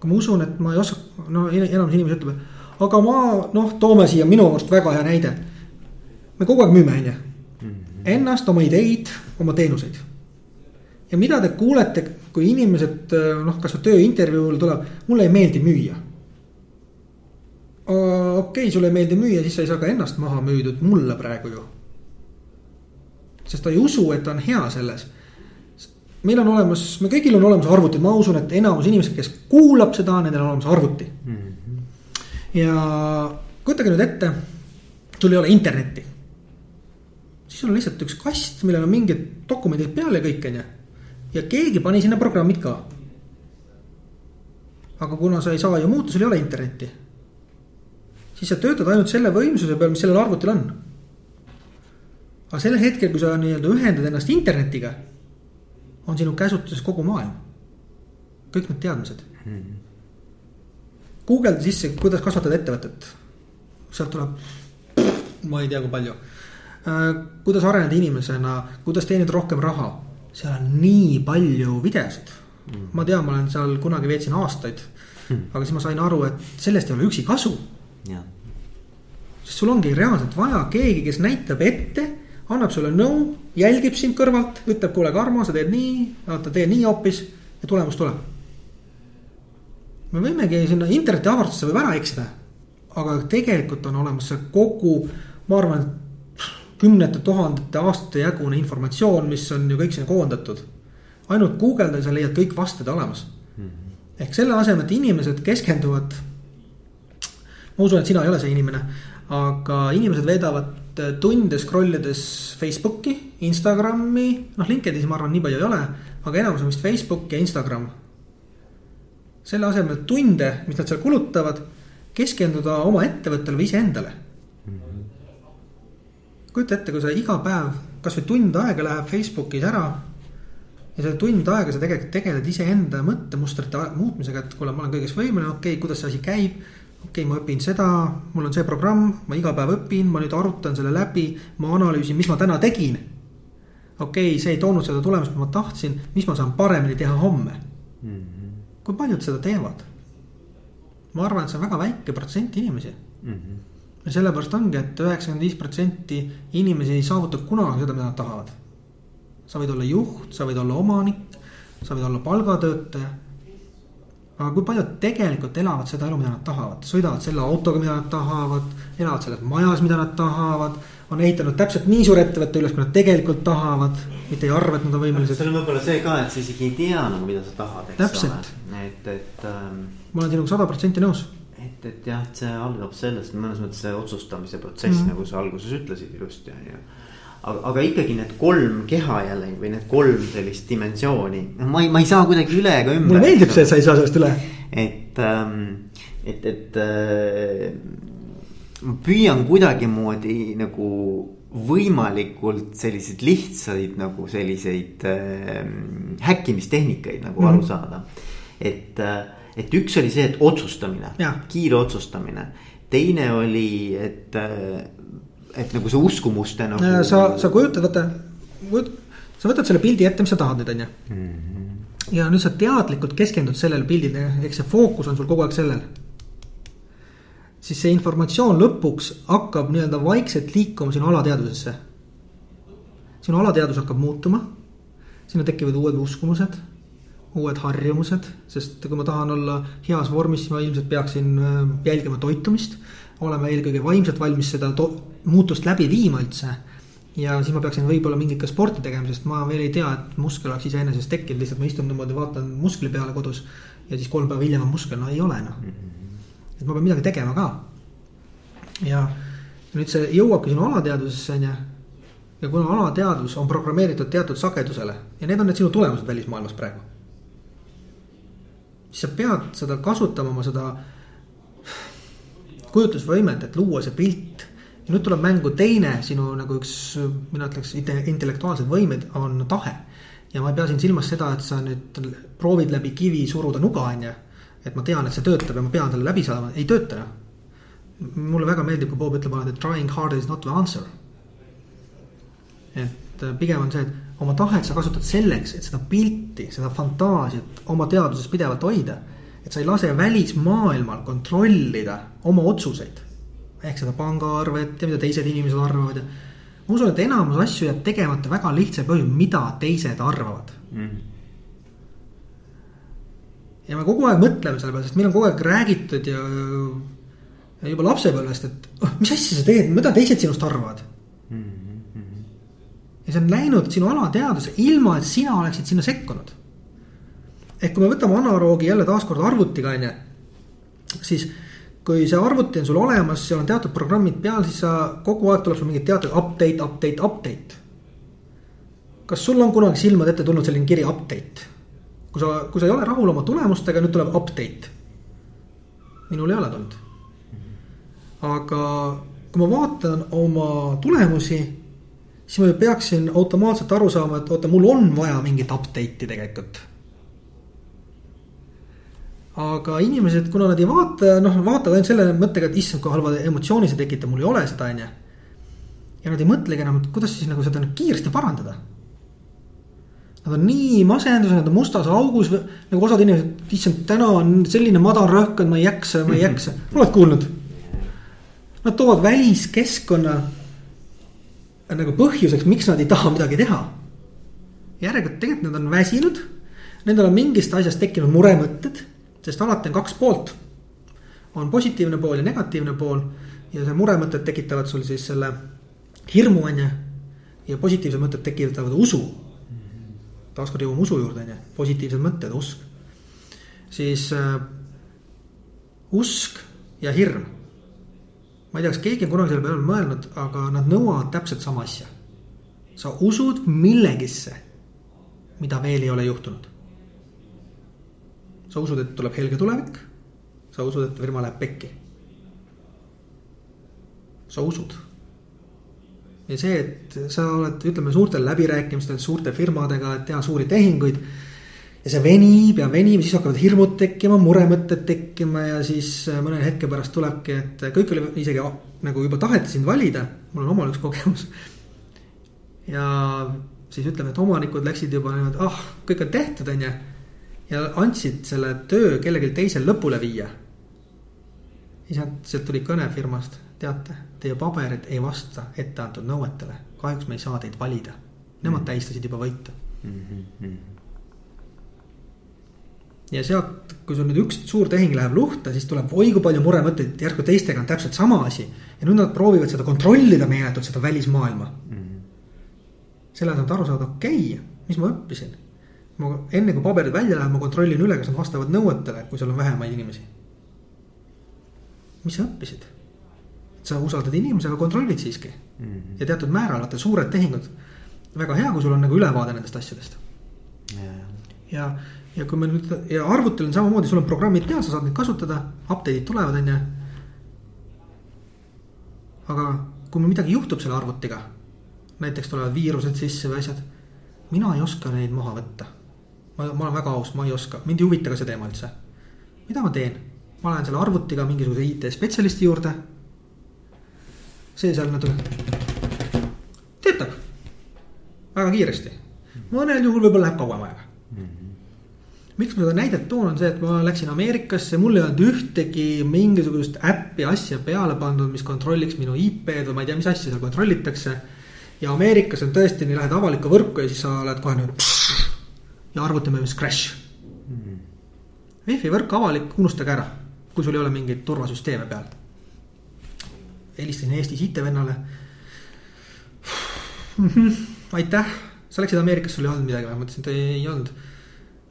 kui ma usun, et ma ei oska, no enamus inimesi ütleb, aga ma noh, toome siia minu arust väga hea näide me kogu aeg müüme, on ju. Ennast, oma ideid, oma teenuseid. ja mida te kuulete, kui inimesed noh, kasvõi tööintervjuul tuleb, mulle ei meeldi müüa. okei okay,, sulle ei meeldi müüa, siis sa ei saa ka ennast maha müüdud mulle praegu ju. Sest ta ei usu, et ta on hea selles meil on olemas, me kõigil on olemas arvutid, ma usun, et enamus inimesed, kes kuulab seda, nendel on olemas arvuti mm. -hmm. ja kujutage nüüd ette, sul ei ole internetti siis on lihtsalt üks kast, millel on mingid dokumendid peal ja kõik, on ju. ja keegi pani sinna programmid ka. aga kuna sa ei saa ju muuta, sul ei ole internetti. siis sa töötad ainult selle võimsuse peal, mis sellel arvutil on. Aga sel hetkel, kui sa nii-öelda ühendad ennast internetiga, on sinu käsutuses kogu maailm. kõik need teadmised hmm.. guugelda sisse, kuidas kasvatada ettevõtet. sealt tuleb, ma ei tea, kui palju Äh, kuidas areneda inimesena, kuidas teenida rohkem raha. seal on nii palju videosid mm.. ma tean, ma olen seal kunagi veetsin aastaid mm.. aga siis ma sain aru, et sellest ei ole üksi kasu. sest sul ongi reaalselt vaja keegi, kes näitab ette, annab sulle nõu, jälgib sind kõrvalt, ütleb, kuule, Karmo, sa teed nii, vaata, tee nii hoopis ja tulemus tuleb. me võimegi sinna interneti avardusse võib ära eksida, aga tegelikult on olemas see kogu, ma arvan, et kümnete tuhandete aastate jagune informatsioon, mis on ju kõik sinna koondatud. ainult guugeldades sa leiad kõik vastused olemas mm. -hmm. ehk selle asemel, et inimesed keskenduvad. ma usun, et sina ei ole see inimene, aga inimesed veedavad tunde scroll ides Facebooki, Instagrami, noh, LinkedInis ma arvan, nii palju ei ole, aga enamus on vist Facebook ja Instagram. selle asemel tunde, mis nad seal kulutavad, keskenduda oma ettevõttele või iseendale kujuta ette, kui sa iga päev kasvõi tund aega läheb Facebookis ära. ja see tund aega sa tegelikult tegeled iseenda mõttemustrite muutmisega, et kuule, ma olen kõiges võimeline, okei okay,, kuidas see asi käib. Okei okay,, ma õpin seda, mul on see programm, ma iga päev õpin, ma nüüd arutan selle läbi, ma analüüsin, mis ma täna tegin. okei okay,, see ei toonud seda tulemust, mida ma tahtsin, mis ma saan paremini teha homme mm. -hmm. kui paljud seda teevad? ma arvan, et see on väga väike protsent inimesi mm. -hmm ja sellepärast ongi et, et üheksakümmend viis protsenti inimesi ei saavuta kunagi seda, mida nad tahavad. sa võid olla juht, sa võid olla omanik, sa võid olla palgatöötaja. Aga kui paljud tegelikult elavad seda elu, mida nad tahavad, sõidavad selle autoga, mida nad tahavad, elavad selles majas, mida nad tahavad. on ehitanud täpselt nii suure ettevõtte üles, kui nad tegelikult tahavad, mitte ei arva, et nad on võimelised. seal on võib-olla see ka, et sa isegi ei tea nagu, mida sa tahad, eks ole. et, et ähm.... ma olen sinuga sada protsenti nõus et, et jah, et see algab sellest mõnes mõttes see otsustamise protsess mm, -hmm. nagu sa alguses ütlesid ilusti on ju. Aga, aga ikkagi need kolm keha jällegi või need kolm sellist dimensiooni, noh, ma ei, ma ei saa kuidagi üle ega ümber. mulle meeldib see, sa ei saa sellest üle. et ähm,, et, et äh, ma püüan kuidagimoodi nagu võimalikult selliseid lihtsaid nagu selliseid äh, häkkimistehnikaid nagu mm -hmm. aru saada, et äh, et üks oli see, et otsustamine, kiire otsustamine. teine oli, et, et nagu see uskumuste nagu. sa, sa kujutad, vaata, sa võtad selle pildi ette, mis sa tahad nüüd, on ju. Mhm. ja nüüd sa teadlikult keskendud sellele pildile, eks see fookus on sul kogu aeg sellel. siis see informatsioon lõpuks hakkab nii-öelda vaikselt liikuma sinu alateadvusesse. sinu alateadvus hakkab muutuma. sinna tekivad uued uskumused uued harjumused, sest kui ma tahan olla heas vormis, siis ma ilmselt peaksin äh, jälgima toitumist. Olema eelkõige vaimselt valmis seda muutust läbi viima üldse. ja siis ma peaksin võib-olla mingit ka sporti tegema, sest ma veel ei tea, et muskel oleks iseenesest tekkinud, lihtsalt ma istun niimoodi, vaatan muskli peale kodus. ja siis kolm päeva hiljem on muskel, no ei ole noh. et ma pean midagi tegema ka. ja nüüd see jõuabki sinu alateadvusesse on ju ja kuna alateadvus on programmeeritud teatud sagedusele ja need on need sinu tulemused välismaailmas praegu siis sa pead seda kasutama, oma seda kujutlusvõimet, et luua see pilt. ja nüüd tuleb mängu teine sinu nagu üks, mina ütleks intellektuaalsed võimed on tahe. ja ma ei pea siin silmas seda, et sa nüüd proovid läbi kivi suruda nuga, on ju. et ma tean, et see töötab ja ma pean selle läbi saama, ei tööta noh. mulle väga meeldib, kui Bob ütleb alati, et trying hard is not the answer. et pigem on see, et oma tahet sa kasutad selleks, et seda pilti, seda fantaasiat oma teadvuses pidevalt hoida. Et sa ei lase välismaailmal kontrollida oma otsuseid. ehk seda pangaarvet ja mida teised inimesed arvavad ja. ma usun, et enamus asju jääb tegemata väga lihtsal põhjusel, mida teised arvavad mm. ja me kogu aeg mõtleme selle peale, sest meil on kogu aeg räägitud ja, ja juba lapsepõlvest, et oh, mis asja sa teed, mida teised sinust arvavad mm ja see on läinud sinu alateadvuse, ilma et sina oleksid sinna sekkunud. Ehk kui me võtame analoogi jälle taaskord arvutiga, on ju. siis kui see arvuti on sul olemas, seal on teatud programmid peal, siis sa kogu aeg tuleb sul mingi teatud update, update, update. kas sul on kunagi silmade ette tulnud selline kiri update? kui sa, kui sa ei ole rahul oma tulemustega, nüüd tuleb update. minul ei ole tulnud. aga kui ma vaatan oma tulemusi, siis ma ju peaksin automaatselt aru saama, et oota, mul on vaja mingit update'i tegelikult aga inimesed, kuna nad ei vaata, noh, vaatavad ainult selle mõttega, et issand, kui halva emotsiooni see tekitab, mul ei ole seda, on ju. ja nad ei mõtlegi enam, et kuidas siis nagu seda kiiresti parandada. Nad on nii masenduses, nad on mustas augus, nagu osad inimesed, issand, täna on selline madal rõhk, et ma ei jaksa, ma ei jaksa, oled kuulnud? Nad toovad väliskeskkonna nagu põhjuseks, miks nad ei taha midagi teha. järelikult tegelikult nad on väsinud, nendel on mingist asjast tekkinud muremõtted sest alati on kaks poolt. on positiivne pool ja negatiivne pool ja see muremõtted tekitavad sul siis selle hirmu, on ju. ja positiivsed mõtted tekitavad usu. taaskord jõuame usu juurde, on ju, positiivsed mõtted, usk. siis äh, usk ja hirm. ma ei tea, kas keegi on kunagi selle peale mõelnud, aga nad nõuavad täpselt sama asja. sa usud millegisse, mida veel ei ole juhtunud sa usud, et tuleb helge tulevik. sa usud, et firma läheb pekki. sa usud. ja see, et sa oled, ütleme suurtel läbirääkimistel suurte firmadega, et teha suuri tehinguid. ja see venib ja venib, siis hakkavad hirmud tekkima, muremõtted tekkima ja siis mõne hetke pärast tulebki, et kõik oli isegi nagu juba taheti sind valida. mul on omal üks kogemus. ja siis ütleme, et omanikud läksid juba niimoodi, ah, kõik on tehtud, on ju ja andsid selle töö kellelgi teisel lõpule viia. siis sealt, sealt tuli kõne firmast, teate, teie paberid ei vasta etteantud nõuetele, kahjuks me ei saa teid valida. Nemad tähistasid juba võitu mm. -hmm. ja sealt, kui sul nüüd üks suur tehing läheb luhta, siis tuleb oi kui palju muremõtteid, järsku teistega on täpselt sama asi. ja nüüd nad proovivad seda kontrollida meeletult, seda välismaailma mm. -hmm. selle asemel, et aru saada, okei okay,, mis ma õppisin ma enne kui paberid välja lähevad, ma kontrollin üle, kas nad vastavad nõuetele, kui seal on vähemaid inimesi. mis sa õppisid? sa usaldad inimesi, aga kontrollid siiski mm. -hmm. ja teatud määral, vaata suured tehingud. väga hea, kui sul on nagu ülevaade nendest asjadest. ja, ja, ja kui me nüüd ja arvutil on samamoodi, sul on programmid peal, sa saad neid kasutada, update'id tulevad, on ju. aga kui midagi juhtub selle arvutiga, näiteks tulevad viirused sisse või asjad mina ei oska neid maha võtta ma, ma olen väga aus, ma ei oska, mind ei huvita ka see teema üldse. mida ma teen? ma lähen selle arvutiga mingisuguse IT-spetsialisti juurde. see seal natuke töötab väga kiiresti. mõnel juhul võib-olla läheb kauem aega mm. -hmm. miks ma seda näidet toon, on see, et ma läksin Ameerikasse, mul ei olnud ühtegi mingisugust äppi, asja peale pandud, mis kontrolliks minu IP-d või ma ei tea, mis asja seal kontrollitakse. ja Ameerikas on tõesti, nii lähed avalikku võrku ja siis sa oled kohe nüüd ja arvutimüügis crash mm.. Wi-Fi võrk avalik, unustage ära, kui sul ei ole mingeid turvasüsteeme peal. helistasin Eestis IT-vennale. aitäh, sa läksid Ameerikasse, sul ei olnud midagi või, ma ütlesin, et ei, ei olnud.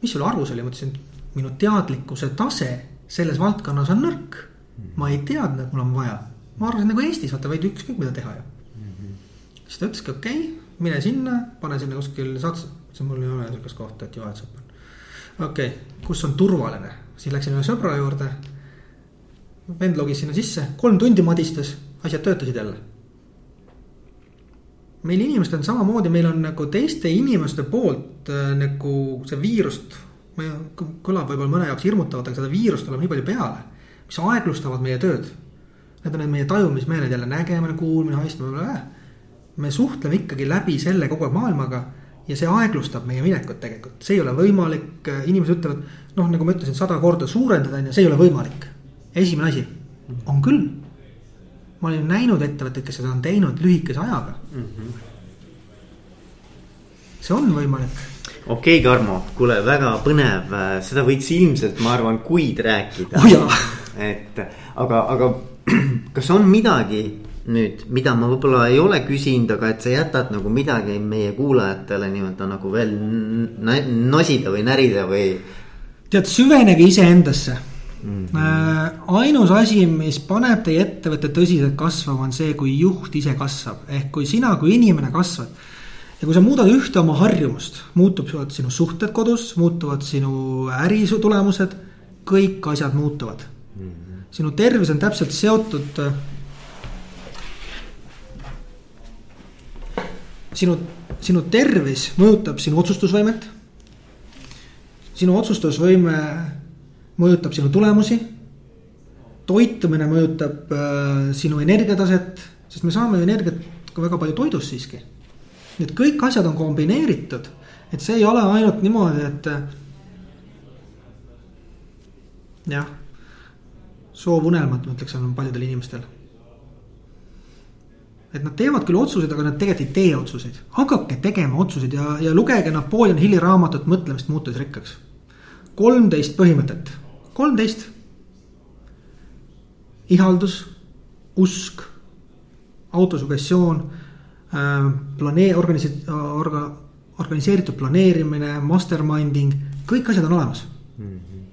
mis sul arvus oli, ma ütlesin, et minu teadlikkuse tase selles valdkonnas on nõrk. ma ei teadnud, et mul on vaja, ma arvasin nagu Eestis, vaata võid ükskõik mida teha ju mm. -hmm. siis ta ütleski, okei okay,, mine sinna, pane sinna kuskil sats see mul ei ole sihukest kohta, et juhatus on. okei okay., kus on turvaline, siis läksin ühe sõbra juurde. vend logis sinna sisse, kolm tundi madistas, asjad töötasid jälle. meil inimestel on samamoodi, meil on nagu teiste inimeste poolt äh, nagu see viirust. ma ei, kõlab võib-olla mõne jaoks hirmutavalt, aga seda viirust tuleb nii palju peale, mis aeglustavad meie tööd. Need on need meie tajumismeeled jälle, nägemine, kuulmine, haistmine, me suhtleme ikkagi läbi selle kogu aeg maailmaga ja see aeglustab meie minekut tegelikult, see ei ole võimalik, inimesed ütlevad, noh, nagu ma ütlesin, sada korda suurendada, on ju, see ei ole võimalik. esimene asi, on küll. ma olen näinud ettevõtteid, kes seda on teinud lühikese ajaga mm. -hmm. see on võimalik. okei okay,, Tarmo, kuule, väga põnev, seda võiks ilmselt, ma arvan, kuid rääkida oh. et aga, aga kas on midagi nüüd, mida ma võib-olla ei ole küsinud, aga et sa jätad nagu midagi meie kuulajatele nii-öelda nagu veel nosida või närida või. tead, süvenege iseendasse. mm. -hmm. ainus asi, mis paneb teie ettevõtte tõsiselt kasvama, on see, kui juht ise kasvab, ehk kui sina kui inimene kasvad. ja kui sa muudad ühte oma harjumust, muutuvad sinu suhted kodus, muutuvad sinu äritulemused, kõik asjad muutuvad mm. -hmm. sinu tervis on täpselt seotud. Sinu, sinu tervis mõjutab sinu otsustusvõimet. sinu otsustusvõime mõjutab sinu tulemusi. toitumine mõjutab äh, sinu energiataset, sest me saame energiat ka väga palju toidust siiski. et kõik asjad on kombineeritud, et see ei ole ainult niimoodi, et. Äh, jah, soovunelmat, ma ütleks, on paljudel inimestel et nad teevad küll otsuseid, aga nad tegelikult ei tee otsuseid. hakake tegema otsuseid ja, ja lugege Napoleon Hilli raamatut Mõtlemist muutudes rikkaks. kolmteist põhimõtet kolmteist. ihaldus, usk, autosugestioon äh,, planee-, organisi-, orga-, organiseeritud planeerimine, masterminding, kõik asjad on olemas mm. -hmm.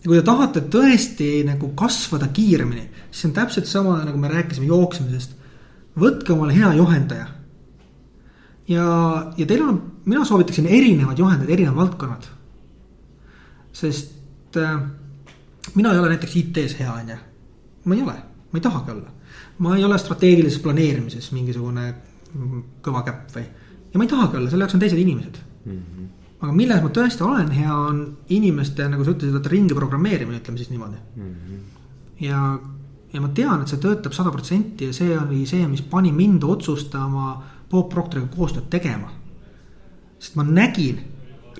ja kui te tahate tõesti nagu kasvada kiiremini, siis see on täpselt sama, nagu me rääkisime jooksmisest. Võtke omale hea juhendaja. ja, ja teil on, mina soovitaksin erinevad juhendajad, erinevad valdkonnad. sest äh, mina ei ole näiteks IT-s hea, on ju. ma ei ole, ma ei tahagi olla. ma ei ole strateegilises planeerimises mingisugune kõva käpp või. ja ma ei tahagi olla, selle jaoks on teised inimesed mm. -hmm. aga milles ma tõesti olen hea, on inimeste, nagu sa ütlesid, et ringi programmeerimine, ütleme siis niimoodi mm. -hmm. ja, ja ma tean, et see töötab sada protsenti ja see oli see, mis pani mind otsustama Bob Proctoriga koostööd tegema. sest ma nägin,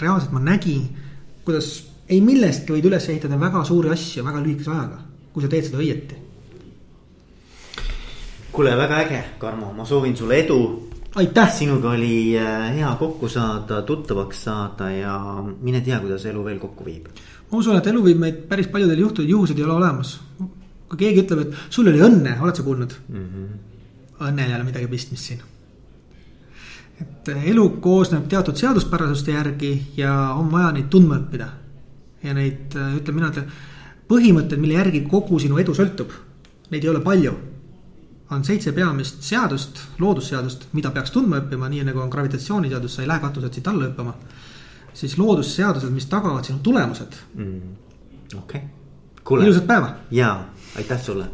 reaalselt ma nägin, kuidas ei millestki võid üles ehitada väga suuri asju väga lühikese ajaga, kui sa teed seda õieti. kuule, väga äge, Karmo, ma soovin sulle edu. aitäh. sinuga oli äh, hea kokku saada, tuttavaks saada ja mine tea, kuidas elu veel kokku viib. ma usun, et elu viib meid päris paljudel juhtudel, juhused ei ole olemas. Kui keegi ütleb, et sul oli õnne, oled sa kuulnud mm? -hmm. õnnel ei ole midagi pistmist siin et elu koosneb teatud seaduspärasuste järgi ja on vaja neid tundma õppida ja neid, äh, ütleme, mina ütlen, põhimõtted, mille järgi kogu sinu edu sõltub, neid ei ole palju. on seitse peamist seadust, loodusseadust, mida peaks tundma õppima, nii nagu on gravitatsiooniseadus, sa ei lähe katuselt siit alla hüppama. siis loodusseadused, mis tagavad sinu tulemused mm.. okei okay.. ilusat päeva. Ja, aitäh sulle